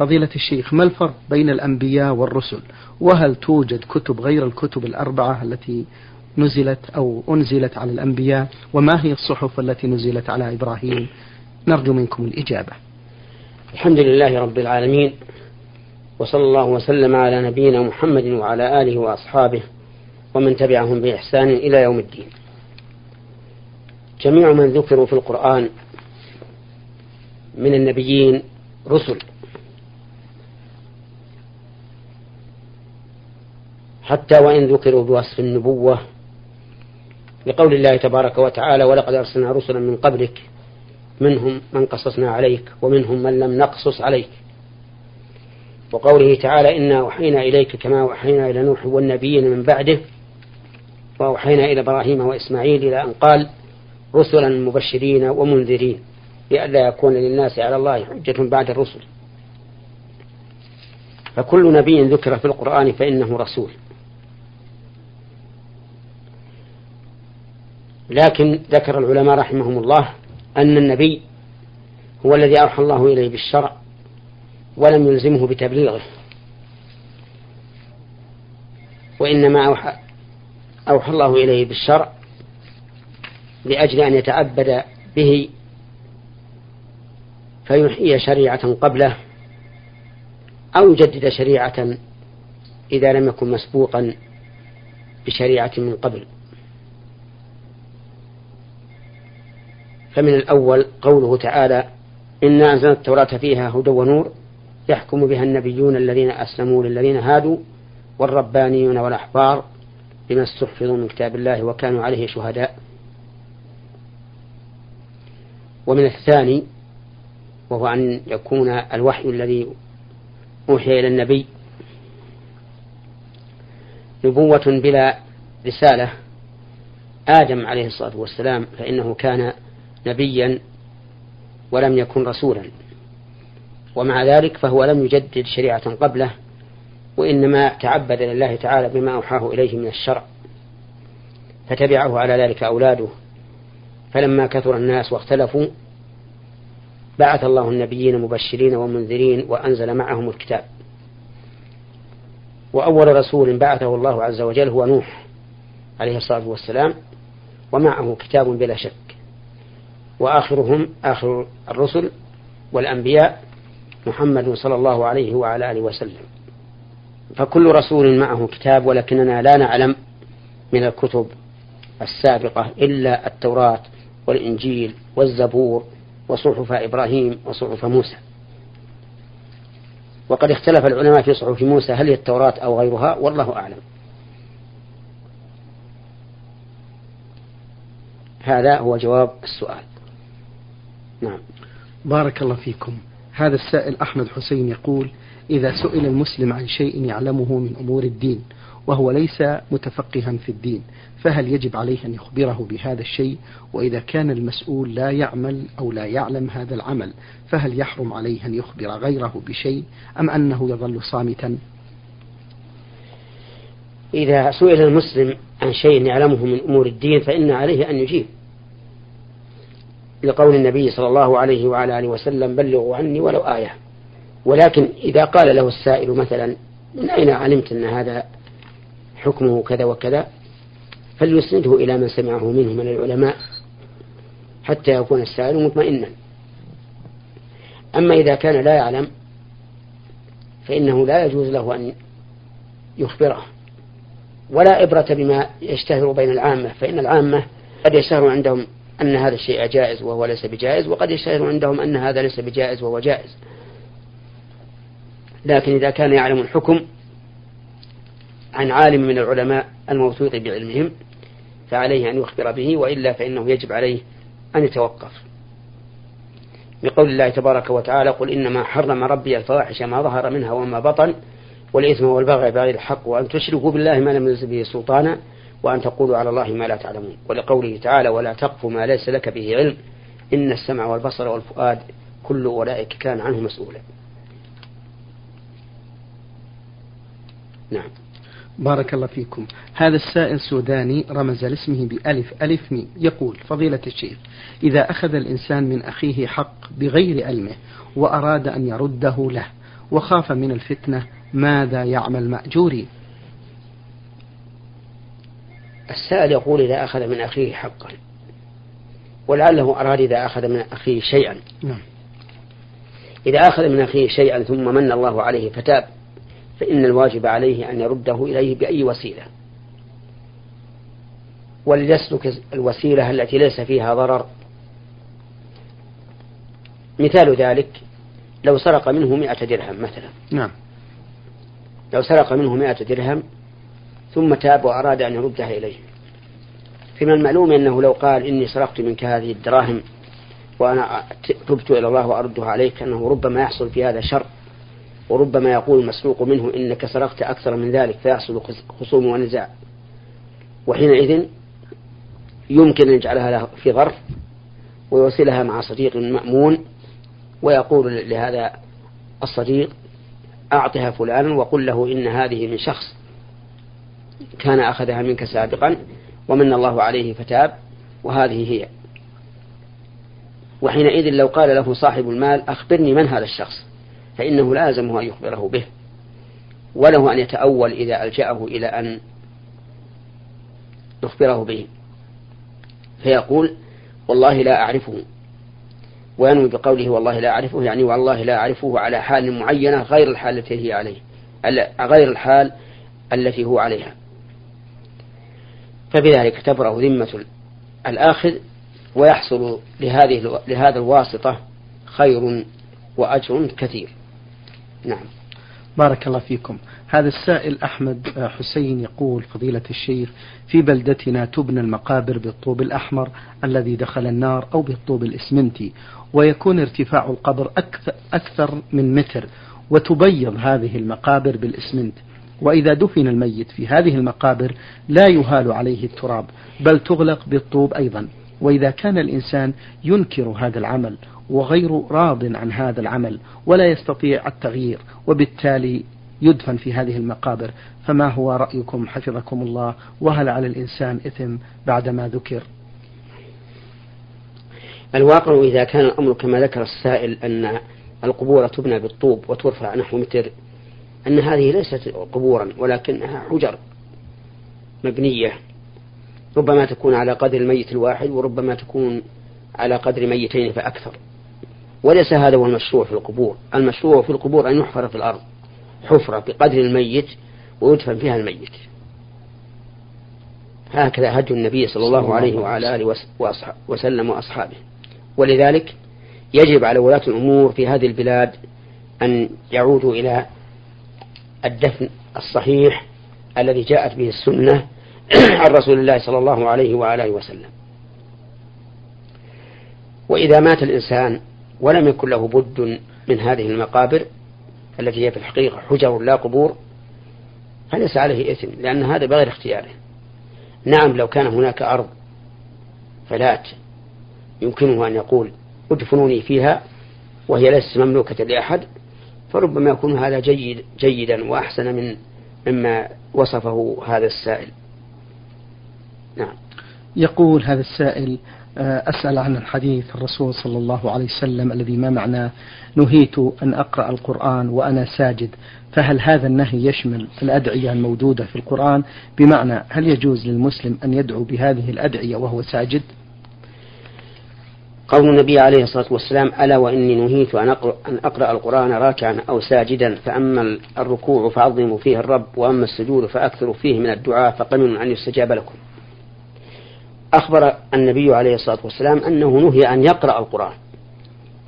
فضيلة الشيخ ما الفرق بين الأنبياء والرسل؟ وهل توجد كتب غير الكتب الأربعة التي نزلت أو أنزلت على الأنبياء؟ وما هي الصحف التي نزلت على إبراهيم؟ نرجو منكم الإجابة. الحمد لله رب العالمين وصلى الله وسلم على نبينا محمد وعلى آله وأصحابه ومن تبعهم بإحسان إلى يوم الدين. جميع من ذكروا في القرآن من النبيين رسل. حتى وإن ذكروا بوصف النبوة لقول الله تبارك وتعالى ولقد أرسلنا رسلا من قبلك منهم من قصصنا عليك ومنهم من لم نقصص عليك. وقوله تعالى إنا أوحينا إليك كما أوحينا إلى نوح والنبيين من بعده وأوحينا إلى إبراهيم وإسماعيل إلى أن قال رسلا مبشرين ومنذرين لئلا يكون للناس على الله حجة بعد الرسل. فكل نبي ذكر في القرآن فإنه رسول. لكن ذكر العلماء رحمهم الله أن النبي هو الذي أوحى الله إليه بالشرع ولم يلزمه بتبليغه وإنما أوحى, أوحى الله إليه بالشرع لأجل أن يتعبد به فيحيي شريعة قبله أو يجدد شريعة إذا لم يكن مسبوقا بشريعة من قبل. فمن الأول قوله تعالى إنا أنزلنا التوراة فيها هدى ونور يحكم بها النبيون الذين أسلموا للذين هادوا والربانيون والأحبار بما استحفظوا من كتاب الله وكانوا عليه شهداء. ومن الثاني وهو أن يكون الوحي الذي أوحي إلى النبي نبوة بلا رسالة. آدم عليه الصلاة والسلام فإنه كان نبيا ولم يكن رسولا. ومع ذلك فهو لم يجدد شريعة قبله وإنما تعبد لله تعالى بما أوحاه إليه من الشرع فتبعه على ذلك أولاده. فلما كثر الناس واختلفوا بعث الله النبيين مبشرين ومنذرين وأنزل معهم الكتاب. وأول رسول بعثه الله عز وجل هو نوح عليه الصلاة والسلام ومعه كتاب بلا شك. وآخرهم آخر الرسل والأنبياء محمد صلى الله عليه وعلى آله وسلم. فكل رسول معه كتاب ولكننا لا نعلم من الكتب السابقة إلا التوراة والإنجيل والزبور وصحف إبراهيم وصحف موسى. وقد اختلف العلماء في صحف موسى هل هي التوراة أو غيرها؟ والله أعلم. هذا هو جواب السؤال. نعم. بارك الله فيكم. هذا السائل أحمد حسين يقول إذا سئل المسلم عن شيء يعلمه من أمور الدين وهو ليس متفقها في الدين فهل يجب عليه أن يخبره بهذا الشيء؟ وإذا كان المسؤول لا يعمل أو لا يعلم هذا العمل فهل يحرم عليه أن يخبر غيره بشيء أم أنه يظل صامتا؟ إذا سئل المسلم عن شيء يعلمه من أمور الدين فإن عليه أن يجيب. لقول النبي صلى الله عليه وعلى آله وسلم بلغوا عني ولو آية. ولكن إذا قال له السائل مثلا من أين علمت أن هذا حكمه كذا وكذا؟ فليسنده إلى من سمعه منه من العلماء حتى يكون السائل مطمئنا. أما إذا كان لا يعلم فإنه لا يجوز له أن يخبره ولا إبرة بما يشتهر بين العامة فإن العامة قد يشتهر عندهم أن هذا الشيء جائز وهو ليس بجائز وقد يشتهر عندهم أن هذا ليس بجائز وهو جائز. لكن إذا كان يعلم الحكم عن عالم من العلماء الموثوق بعلمهم فعليه أن يخبر به وإلا فإنه يجب عليه أن يتوقف. بقول الله تبارك وتعالى قل إنما حرم ربي الفواحش ما ظهر منها وما بطن والإثم والبغي بغير الحق وأن تشركوا بالله ما لم ينزل به سلطانا وأن تقولوا على الله ما لا تعلمون. ولقوله تعالى ولا تقف ما ليس لك به علم إن السمع والبصر والفؤاد كل أولئك كان عنه مسؤولا. نعم. بارك الله فيكم. هذا السائل سوداني رمز لاسمه بألف ألف ميم. يقول فضيلة الشيخ إذا أخذ الإنسان من أخيه حق بغير علمه وأراد أن يرده له وخاف من الفتنة ماذا يعمل مأجوري السائل يقول إذا أخذ من أخيه حقا ولعله أراد إذا أخذ من أخيه شيئا. نعم. إذا أخذ من أخيه شيئا ثم من الله عليه فتاب فإن الواجب عليه أن يرده إليه بأي وسيلة؟ وليسلك الوسيلة التي ليس فيها ضرر؟ مثال ذلك لو سرق منه مئة درهم مثلا. نعم. لو سرق منه مئة درهم ثم تاب وأراد أن يردها إليه. فمن المعلوم أنه لو قال إني سرقت منك هذه الدراهم وأنا تبت إلى الله وأردها عليك أنه ربما يحصل في هذا شر وربما يقول المسروق منه إنك سرقت أكثر من ذلك فيحصل خصوم ونزاع. وحينئذ يمكن أن يجعلها له في ظرف ويوصلها مع صديق مأمون ويقول لهذا الصديق أعطها فلانا وقل له إن هذه من شخص كان أخذها منك سابقا ومن الله عليه فتاب وهذه هي. وحينئذ لو قال له صاحب المال أخبرني من هذا الشخص فإنه لازمه أن يخبره به. وله أن يتأول إذا ألجأه إلى أن يخبره به. فيقول والله لا أعرفه. وينوي بقوله والله لا أعرفه يعني والله لا أعرفه على حال معينة غير الحال التي هي عليه غير الحال التي هو عليها. فبذلك تبرأ ذمة الآخذ ويحصل لهذه لهذا الواسطة خير وأجر كثير. نعم. بارك الله فيكم. هذا السائل أحمد حسين يقول فضيلة الشيخ في بلدتنا تبنى المقابر بالطوب الأحمر الذي دخل النار أو بالطوب الإسمنتي ويكون ارتفاع القبر أكثر, من متر وتبيض هذه المقابر بالإسمنت. وإذا دفن الميت في هذه المقابر لا يهال عليه التراب بل تغلق بالطوب أيضا. وإذا كان الإنسان ينكر هذا العمل وغير راض عن هذا العمل ولا يستطيع التغيير وبالتالي يدفن في هذه المقابر فما هو رأيكم؟ حفظكم الله. وهل على الإنسان إثم بعدما ذكر؟ الواقع إذا كان الأمر كما ذكر السائل أن القبور تبنى بالطوب وترفع نحو متر أن هذه ليست قبورا ولكنها حجر مبنية. ربما تكون على قدر الميت الواحد وربما تكون على قدر ميتين فأكثر. وليس هذا هو المشروع في القبور. المشروع في القبور أن يحفر في الأرض. حفرة بقدر الميت ويدفن فيها الميت. هكذا هدي النبي صلى الله عليه وعلى آله وسلم وأصحابه. ولذلك يجب على ولاة الأمور في هذه البلاد أن يعودوا إلى الدفن الصحيح الذي جاءت به السنة عن رسول الله صلى الله عليه وعلى آله وسلم. وإذا مات الإنسان ولم يكن له بد من هذه المقابر التي هي في الحقيقة حجر لا قبور فليس عليه إثم لأن هذا بغير اختياره. نعم لو كان هناك أرض فلات يمكنه أن يقول ادفنوني فيها وهي ليست مملوكة لأحد فربما يكون هذا جيد جيدا وأحسن من مما وصفه هذا السائل. نعم. يقول هذا السائل آه، أسأل عن الحديث الرسول صلى الله عليه وسلم الذي ما معناه نهيت أن أقرأ القرآن وأنا ساجد فهل هذا النهي يشمل الأدعية الموجودة في القرآن؟ بمعنى هل يجوز للمسلم أن يدعو بهذه الأدعية وهو ساجد؟ قول النبي عليه الصلاة والسلام ألا وإني نهيت أن أقرأ, أن أقرأ القرآن راكعا أو ساجدا فأما الركوع فعظموا فيه الرب وأما السجود فأكثروا فيه من الدعاء فقمن أن يستجاب لكم. أخبر النبي عليه الصلاة والسلام أنه نهي أن يقرأ القرآن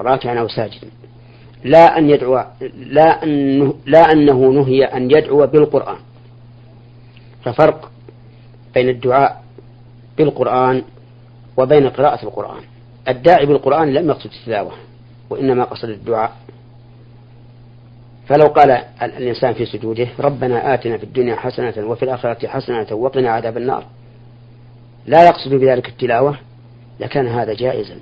راكعا أو ساجدا. لا أن يدعو لا, أن لا أنه نهي أن يدعو بالقرآن. ففرق بين الدعاء بالقرآن وبين قراءة القرآن. الداعي بالقرآن لم يقصد التلاوة وإنما قصد الدعاء. فلو قال الإنسان في سجوده ربنا آتنا في الدنيا حسنة وفي الآخرة حسنة وقنا عذاب النار. لا يقصد بذلك التلاوة لكان هذا جائزا.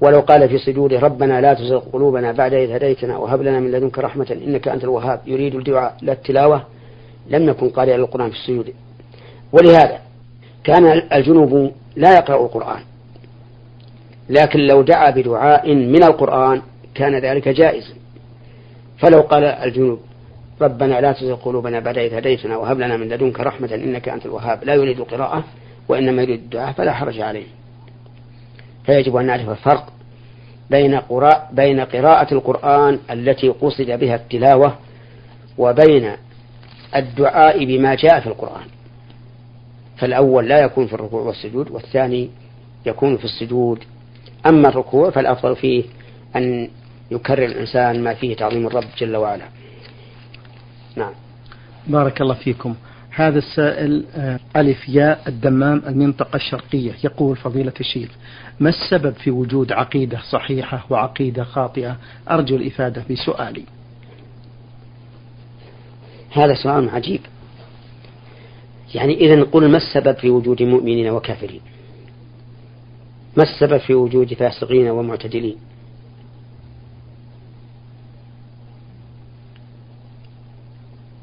ولو قال في سجوده ربنا لا تزغ قلوبنا بعد إذ هديتنا وهب لنا من لدنك رحمة إنك أنت الوهاب. يريد الدعاء لا التلاوة لم يكن قارئا للقرآن في السجود. ولهذا كان الجنوب لا يقرأ القرآن. لكن لو دعا بدعاء من القرآن كان ذلك جائزا فلو قال الجنوب ربنا لا تزغ قلوبنا بعد إذ هديتنا وهب لنا من لدنك رحمة إنك أنت الوهاب. لا يريد القراءة وإنما يريد الدعاء فلا حرج عليه. فيجب أن نعرف الفرق بين قراء بين قراءة القرآن التي قصد بها التلاوة وبين الدعاء بما جاء في القرآن. فالأول لا يكون في الركوع والسجود والثاني يكون في السجود. أما الركوع فالأفضل فيه أن يكرر الإنسان ما فيه تعظيم الرب جل وعلا. نعم. بارك الله فيكم. هذا السائل آه، ألف ياء الدمام المنطقة الشرقية. يقول فضيلة الشيخ ما السبب في وجود عقيدة صحيحة وعقيدة خاطئة؟ أرجو الإفادة بسؤالي. هذا سؤال عجيب. يعني إذا نقول ما السبب في وجود مؤمنين وكافرين؟ ما السبب في وجود فاسقين ومعتدلين؟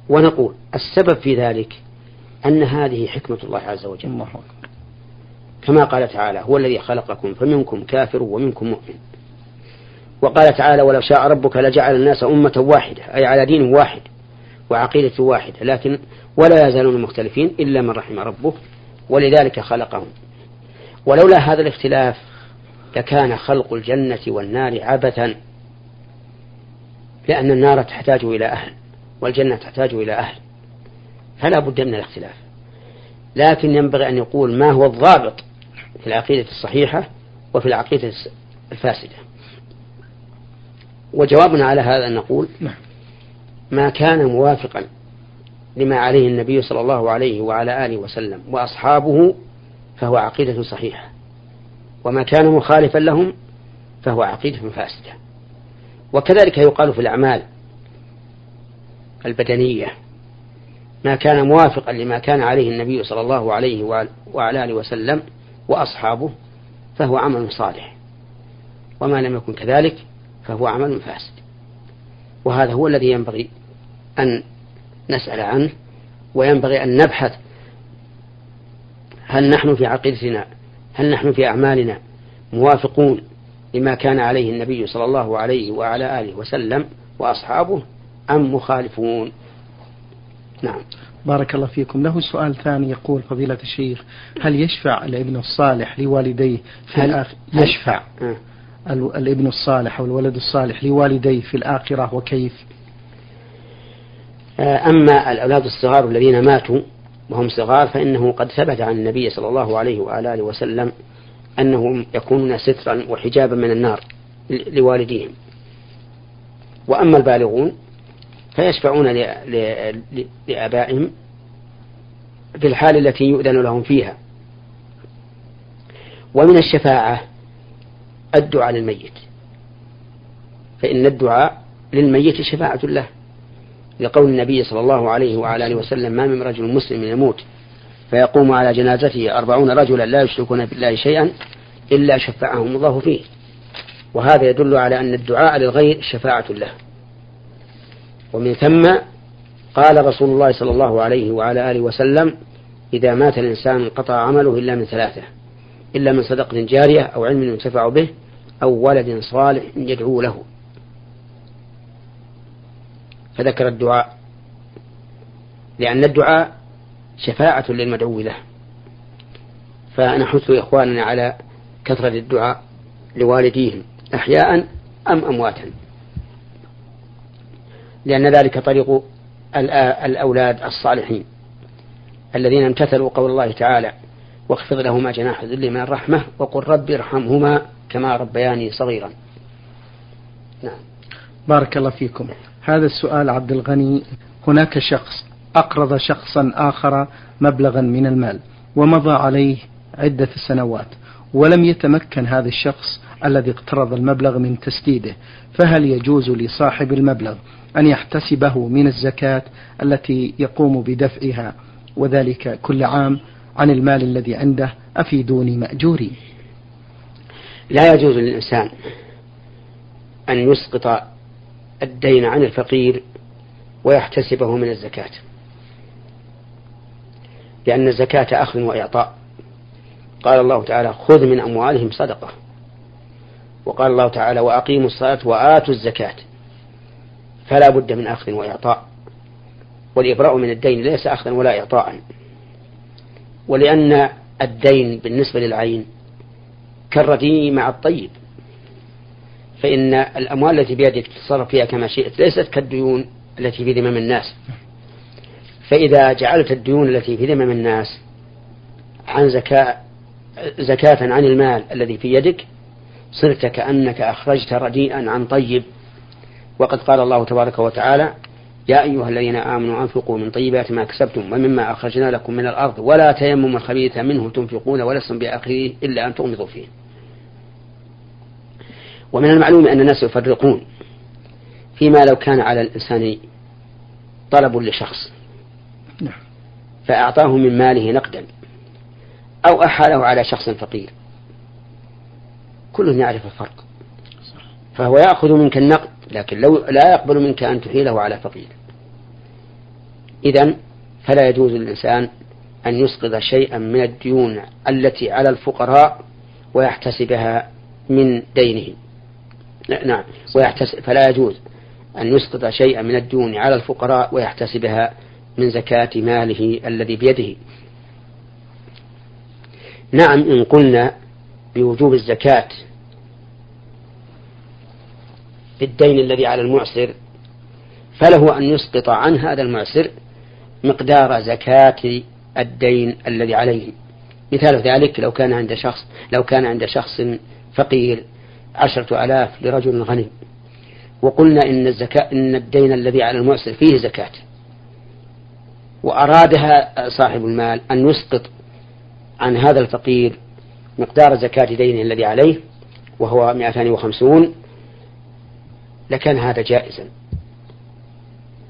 ونقول السبب في ذلك أن هذه حكمة الله عز وجل. الله كما قال تعالى هو الذي خلقكم فمنكم كافر ومنكم مؤمن. وقال تعالى ولو شاء ربك لجعل الناس أمة واحدة أي على دين واحد وعقيدة واحدة لكن ولا يزالون مختلفين إلا من رحم ربه ولذلك خلقهم. ولولا هذا الاختلاف لكان خلق الجنة والنار عبثا لأن النار تحتاج إلى أهل والجنة تحتاج إلى أهل فلا بد من الاختلاف لكن ينبغي أن يقول ما هو الضابط في العقيدة الصحيحة وفي العقيدة الفاسدة وجوابنا على هذا أن نقول نعم. ما كان موافقا لما عليه النبي صلى الله عليه وعلى آله وسلم وأصحابه فهو عقيدة صحيحة. وما كان مخالفا لهم فهو عقيدة فاسدة. وكذلك يقال في الأعمال البدنية ما كان موافقا لما كان عليه النبي صلى الله عليه وعلى آله وسلم وأصحابه فهو عمل صالح. وما لم يكن كذلك فهو عمل فاسد. وهذا هو الذي ينبغي أن نسأل عنه وينبغي أن نبحث هل نحن في عقيدتنا هل نحن في أعمالنا موافقون لما كان عليه النبي صلى الله عليه وعلى آله وسلم وأصحابه أم مخالفون؟ نعم. بارك الله فيكم. له سؤال ثاني يقول فضيلة الشيخ هل يشفع الابن الصالح لوالديه في الآخرة؟ يشفع. أه. الابن الصالح أو الولد الصالح لوالديه في الآخرة وكيف؟ آه، أما الأولاد الصغار الذين ماتوا وهم صغار فإنه قد ثبت عن النبي صلى الله عليه وعلى آله وسلم أنهم يكونون سترا وحجابا من النار لوالديهم. وأما البالغون فيشفعون لآبائهم في الحال التي يؤذن لهم فيها. ومن الشفاعة الدعاء للميت فإن الدعاء للميت شفاعة له. لقول النبي صلى الله عليه وعلى آله وسلم ما من رجل مسلم يموت فيقوم على جنازته أربعون رجلا لا يشركون بالله شيئا إلا شفعهم الله فيه. وهذا يدل على أن الدعاء للغير شفاعة له. ومن ثم قال رسول الله صلى الله عليه وعلى آله وسلم إذا مات الإنسان انقطع عمله إلا من ثلاثة إلا من صدقة جارية أو علم ينتفع به أو ولد صالح يدعو له. فذكر الدعاء لأن الدعاء شفاعة للمدعو له. فنحث إخواننا على كثرة الدعاء لوالديهم أحياء أم أمواتا. لأن ذلك طريق الأولاد الصالحين الذين امتثلوا قول الله تعالى واخفض لهما جناح الذل من الرحمة وقل رب ارحمهما كما ربياني صغيرا. نعم. بارك الله فيكم. هذا السؤال عبد الغني. هناك شخص أقرض شخصا آخر مبلغا من المال ومضى عليه عدة سنوات ولم يتمكن هذا الشخص الذي اقترض المبلغ من تسديده فهل يجوز لصاحب المبلغ أن يحتسبه من الزكاة التي يقوم بدفعها؟ وذلك كل عام عن المال الذي عنده أفيدوني مأجوري؟ لا يجوز للإنسان أن يسقط الدين عن الفقير ويحتسبه من الزكاة. لأن الزكاة أخذ وإعطاء. قال الله تعالى خذ من أموالهم صدقة. وقال الله تعالى وأقيموا الصلاة وآتوا الزكاة. فلا بد من أخذ وإعطاء. والإبراء من الدين ليس أخذا ولا إعطاء. ولأن الدين بالنسبة للعين كالرديء مع الطيب. فإن الأموال التي بيدك تتصرف فيها كما شئت ليست كالديون التي في ذمم الناس. فإذا جعلت الديون التي في ذمم الناس عن زكاة زكاة عن المال الذي في يدك صرت كأنك أخرجت رديئا عن طيب. وقد قال الله تبارك وتعالى يا أيها الذين آمنوا أنفقوا من طيبات ما كسبتم ومما أخرجنا لكم من الأرض ولا تيمموا الخبيث منه تنفقون ولستم بآخره إلا أن تغمضوا فيه. ومن المعلوم أن الناس يفرقون فيما لو كان على الإنسان طلب لشخص نعم. فأعطاه من ماله نقدا أو أحاله على شخص فقير. كل يعرف الفرق. فهو يأخذ منك النقد لكن لو لا يقبل منك أن تحيله على فقير. إذا فلا يجوز للإنسان أن يسقط شيئا من الديون التي على الفقراء ويحتسبها من دينه نعم ويحتسب فلا يجوز أن يسقط شيئا من الديون على الفقراء ويحتسبها من زكاة ماله الذي بيده. نعم إن قلنا بوجوب الزكاة بالدين الذي على المعسر فله أن يسقط عن هذا المعسر مقدار زكاة الدين الذي عليه. مثال ذلك لو كان عند شخص لو كان عند شخص فقير عشرة آلاف لرجل غني. وقلنا إن الزكاة إن الدين الذي على المعسر فيه زكاة. وأرادها صاحب المال أن يسقط عن هذا الفقير مقدار زكاة دينه الذي عليه وهو 250 لكان هذا جائزا.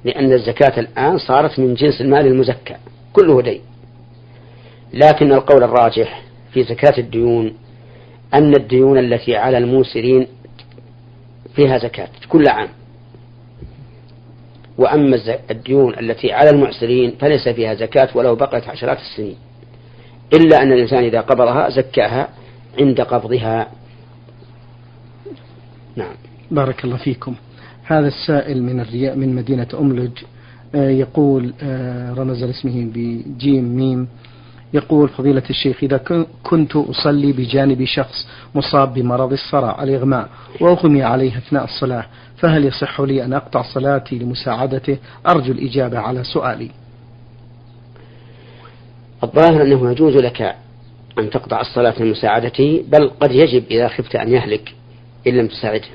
لأن الزكاة الآن صارت من جنس المال المزكى كله دين. لكن القول الراجح في زكاة الديون أن الديون التي على الموسرين فيها زكاة كل عام. وأما الديون التي على المعسرين فليس فيها زكاة ولو بقيت عشرات السنين. إلا أن الإنسان إذا قبضها زكاها عند قبضها. نعم. بارك الله فيكم. هذا السائل من الرياء من مدينة أملج آه، يقول آه، رمز لاسمه بجيم ميم. يقول فضيلة الشيخ إذا كنت أصلي بجانب شخص مصاب بمرض الصرع الإغماء وأغمي عليه أثناء الصلاة فهل يصح لي أن أقطع صلاتي لمساعدته؟ أرجو الإجابة على سؤالي. الظاهر أنه يجوز لك أن تقطع الصلاة لمساعدته بل قد يجب إذا خفت أن يهلك إن لم تساعده.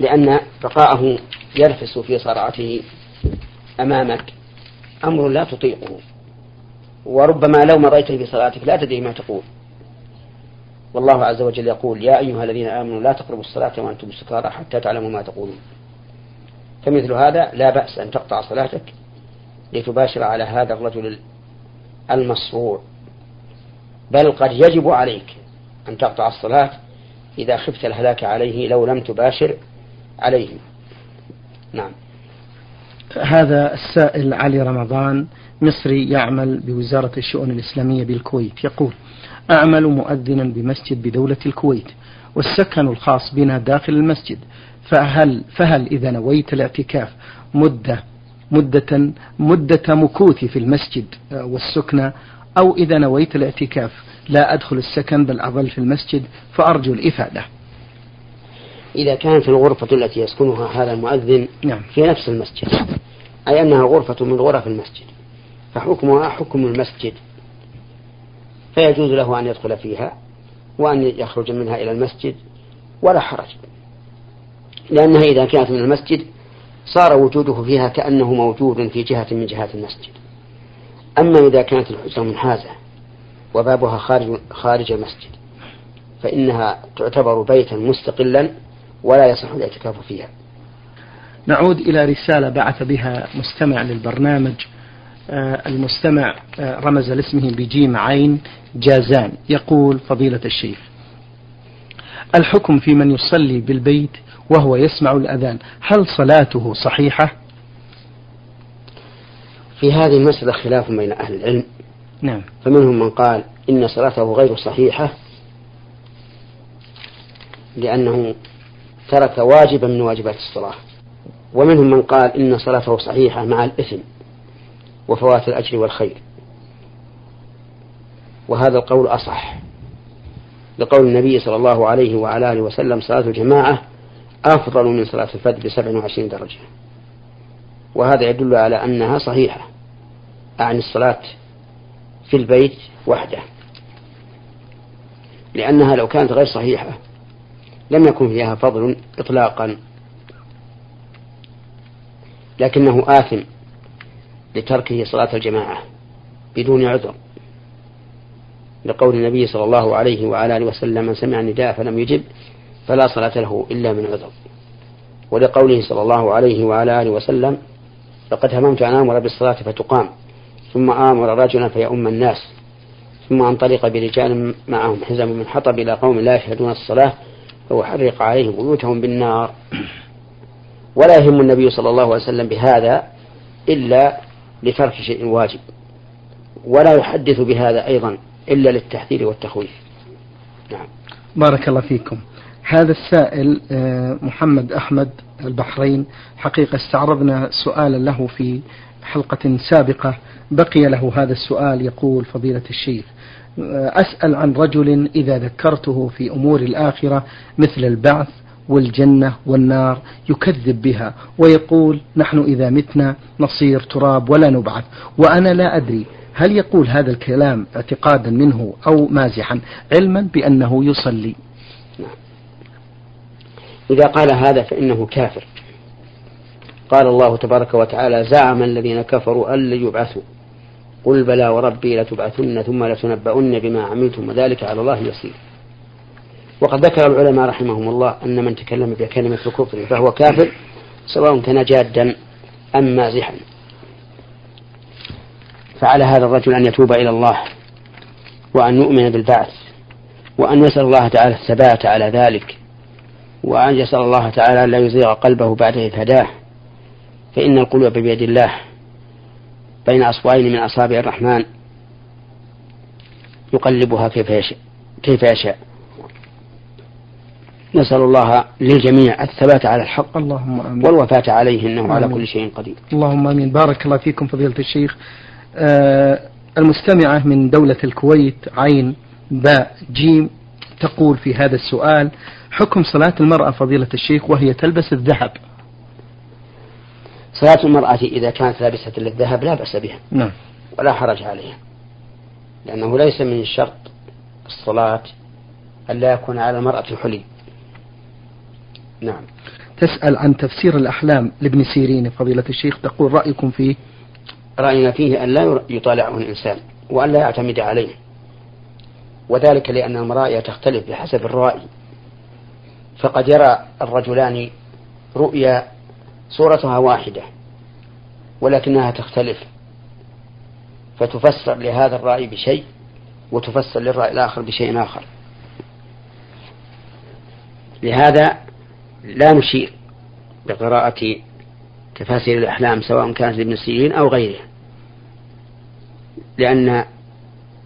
لأن بقاءه يرفس في صرعته أمامك أمر لا تطيقه. وربما لو مريت في صلاتك لا تدري ما تقول. والله عز وجل يقول يا أيها الذين آمنوا لا تقربوا الصلاة وأنتم سكارى حتى تعلموا ما تقولون. فمثل هذا لا بأس أن تقطع صلاتك لتباشر على هذا الرجل المصروع بل قد يجب عليك أن تقطع الصلاة إذا خفت الهلاك عليه لو لم تباشر عليه. نعم. هذا السائل علي رمضان مصري يعمل بوزارة الشؤون الإسلامية بالكويت. يقول أعمل مؤذنا بمسجد بدولة الكويت والسكن الخاص بنا داخل المسجد. فهل فهل إذا نويت الاعتكاف مدة مدة مدة مكوثي في المسجد آه، والسكنة أو إذا نويت الاعتكاف لا أدخل السكن بل أظل في المسجد فأرجو الإفادة؟ إذا كانت الغرفة التي يسكنها هذا المؤذن نعم. في نفس المسجد أي أنها غرفة من غرف المسجد فحكمها حكم المسجد. فيجوز له أن يدخل فيها وأن يخرج منها إلى المسجد ولا حرج. لأنها إذا كانت من المسجد صار وجوده فيها كأنه موجود في جهة من جهات المسجد. أما إذا كانت الحجرة منحازة وبابها خارج خارج المسجد فإنها تعتبر بيتا مستقلا ولا يصح الاعتكاف فيها. نعود إلى رسالة بعث بها مستمع للبرنامج آه، المستمع آه، رمز لاسمه بجيم عين جازان يقول فضيلة الشيخ الحكم في من يصلي بالبيت وهو يسمع الأذان هل صلاته صحيحة؟ في هذه المسألة خلاف بين أهل العلم نعم فمنهم من قال إن صلاته غير صحيحة لأنه ترك واجبا من واجبات الصلاة. ومنهم من قال إن صلاته صحيحة مع الإثم وفوات الأجر والخير. وهذا القول أصح. لقول النبي صلى الله عليه وعلى آله وسلم صلاة الجماعة أفضل من صلاة الفجر بسبع وعشرين درجة. وهذا يدل على أنها صحيحة. عن الصلاة في البيت وحده. لأنها لو كانت غير صحيحة لم يكن فيها فضل إطلاقا. لكنه آثم لتركه صلاة الجماعة بدون عذر. لقول النبي صلى الله عليه وعلى آله وسلم من سمع النداء فلم يجب فلا صلاة له إلا من عذر. ولقوله صلى الله عليه وعلى آله وسلم لقد هممت أن آمر بالصلاة فتقام ثم آمر رجلا فيؤم الناس ثم أنطلق برجال معهم حزم من حطب إلى قوم لا يشهدون الصلاة فأحرق عليهم بيوتهم بالنار. ولا يهم النبي صلى الله عليه وسلم بهذا إلا لترك شيء واجب ولا يحدث بهذا أيضا إلا للتحذير والتخويف. نعم. بارك الله فيكم. هذا السائل آه، محمد أحمد البحرين حقيقة استعرضنا سؤالا له في حلقة سابقة بقي له هذا السؤال يقول فضيلة الشيخ أسأل عن رجل إذا ذكرته في أمور الآخرة مثل البعث والجنة والنار يكذب بها ويقول نحن إذا متنا نصير تراب ولا نبعث وأنا لا أدري هل يقول هذا الكلام اعتقادا منه أو مازحا علما بأنه يصلي إذا قال هذا فإنه كافر قال الله تبارك وتعالى زعم الذين كفروا أن يبعثوا قل بلى وربي لتبعثن ثم لتنبؤن بما عملتم وذلك على الله يسير. وقد ذكر العلماء رحمهم الله أن من تكلم بكلمة الكفر فهو كافر سواء كان جادا أم مازحا. فعلى هذا الرجل أن يتوب إلى الله وأن يؤمن بالبعث وأن يسأل الله تعالى الثبات على ذلك وأن يسأل الله تعالى أن لا يزيغ قلبه بعد إذ هداه. فإن القلوب بيد الله بين أصبعين من أصابع الرحمن. يقلبها كيف يشاء كيف يشاء. نسأل الله للجميع الثبات على الحق. اللهم آمين. والوفاة عليه إنه آمين. على كل شيء قدير. اللهم آمين. بارك الله فيكم فضيلة الشيخ. آه المستمعة من دولة الكويت عين باء جيم تقول في هذا السؤال حكم صلاة المرأة فضيلة الشيخ وهي تلبس الذهب. صلاة المرأة إذا كانت لابسة للذهب لا بأس بها. نعم. ولا حرج عليها. لأنه ليس من شرط الصلاة أن لا يكون على المرأة حلي نعم. تسأل عن تفسير الأحلام لابن سيرين فضيلة الشيخ تقول رأيكم فيه؟ رأينا فيه أن لا يطالعه الإنسان وأن لا يعتمد عليه. وذلك لأن المرائي تختلف بحسب الرائي فقد يرى الرجلان رؤيا صورتها واحدة ولكنها تختلف فتفسر لهذا الرأي بشيء وتفسر للرأي الآخر بشيء آخر. لهذا لا نشير بقراءة تفاسير الأحلام سواء كانت لابن سيرين أو غيره لأن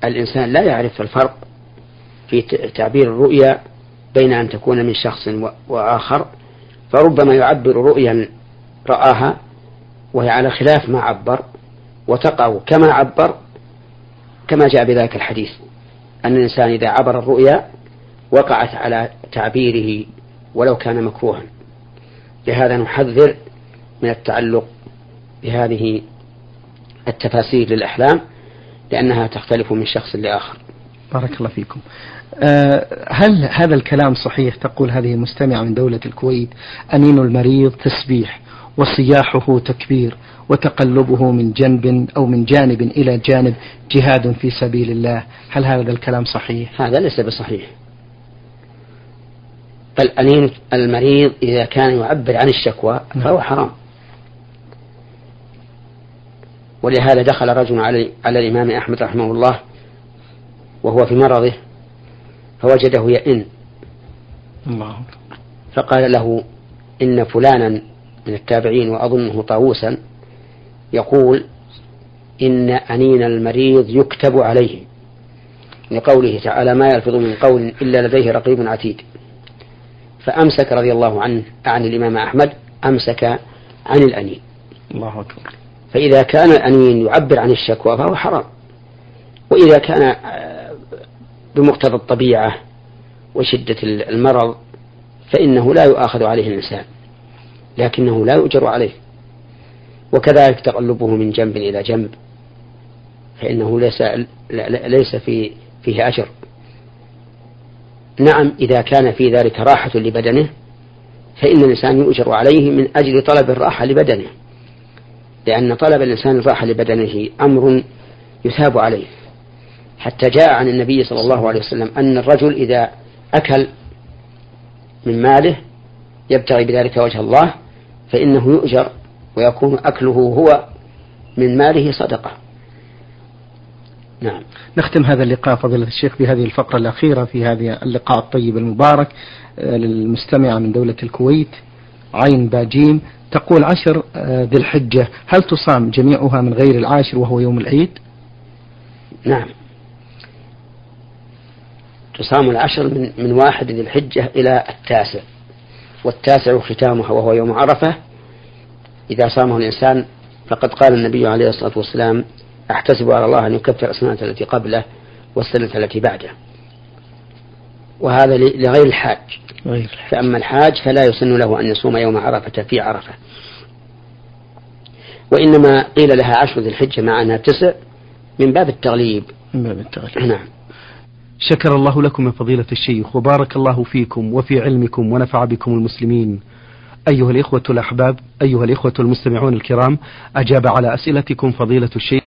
الإنسان لا يعرف الفرق في تعبير الرؤيا بين أن تكون من شخص وآخر فربما يعبر رؤيا رآها وهي على خلاف ما عبر وتقع كما عبر كما جاء بذلك الحديث أن الإنسان إذا عبر الرؤيا وقعت على تعبيره ولو كان مكروها. لهذا نحذر من التعلق بهذه التفاسير للأحلام لأنها تختلف من شخص لآخر. بارك الله فيكم. أه هل هذا الكلام صحيح؟ تقول هذه المستمعة من دولة الكويت أنين المريض تسبيح. وصياحه تكبير وتقلبه من جنب أو من جانب إلى جانب جهاد في سبيل الله. هل هذا الكلام صحيح؟ هذا ليس بصحيح. بل أنين المريض إذا كان يعبر عن الشكوى فهو حرام. ولهذا دخل رجل على, على الإمام أحمد رحمه الله وهو في مرضه فوجده يئن. الله. فقال له إن فلانا من التابعين وأظنه طاووسا يقول إن أنين المريض يكتب عليه. لقوله تعالى ما يلفظ من قول إلا لديه رقيب عتيد. فأمسك رضي الله عنه عن الإمام أحمد أمسك عن الأنين. الله أكبر. فإذا كان الأنين يعبر عن الشكوى فهو حرام. وإذا كان آه، بمقتضى الطبيعة وشدة المرض فإنه لا يؤاخذ عليه الإنسان. لكنه لا يؤجر عليه. وكذلك تقلبه من جنب إلى جنب فإنه ليس ليس في فيه أجر. نعم إذا كان في ذلك راحة لبدنه فإن الإنسان يؤجر عليه من أجل طلب الراحة لبدنه لأن طلب الإنسان الراحة لبدنه أمر يثاب عليه. حتى جاء عن النبي صلى الله عليه وسلم أن الرجل إذا أكل من ماله يبتغي بذلك وجه الله فإنه يؤجر ويكون أكله هو من ماله صدقة. نعم. نختم هذا اللقاء فضيلة الشيخ بهذه الفقرة الأخيرة في هذا اللقاء الطيب المبارك آه، للمستمعة من دولة الكويت عين باجيم تقول عشر آه، ذي الحجة هل تصام جميعها من غير العاشر وهو يوم العيد؟ نعم. تصام العشر من, من واحد ذي الحجة إلى التاسع. والتاسع ختامها وهو يوم عرفة. إذا صامه الإنسان فقد قال النبي عليه الصلاة والسلام أحتسب على الله أن يكفر السنة التي قبله والسنة التي بعده. وهذا لغير الحاج. فأما الحاج فلا يسن له أن يصوم يوم عرفة في عرفة. وإنما قيل لها عشر ذي الحجة مع أنها تسع من باب التغليب. من باب التغليب. نعم. شكر الله لكم يا فضيلة الشيخ وبارك الله فيكم وفي علمكم ونفع بكم المسلمين. أيها الإخوة الأحباب أيها الإخوة المستمعون الكرام أجاب على أسئلتكم فضيلة الشيخ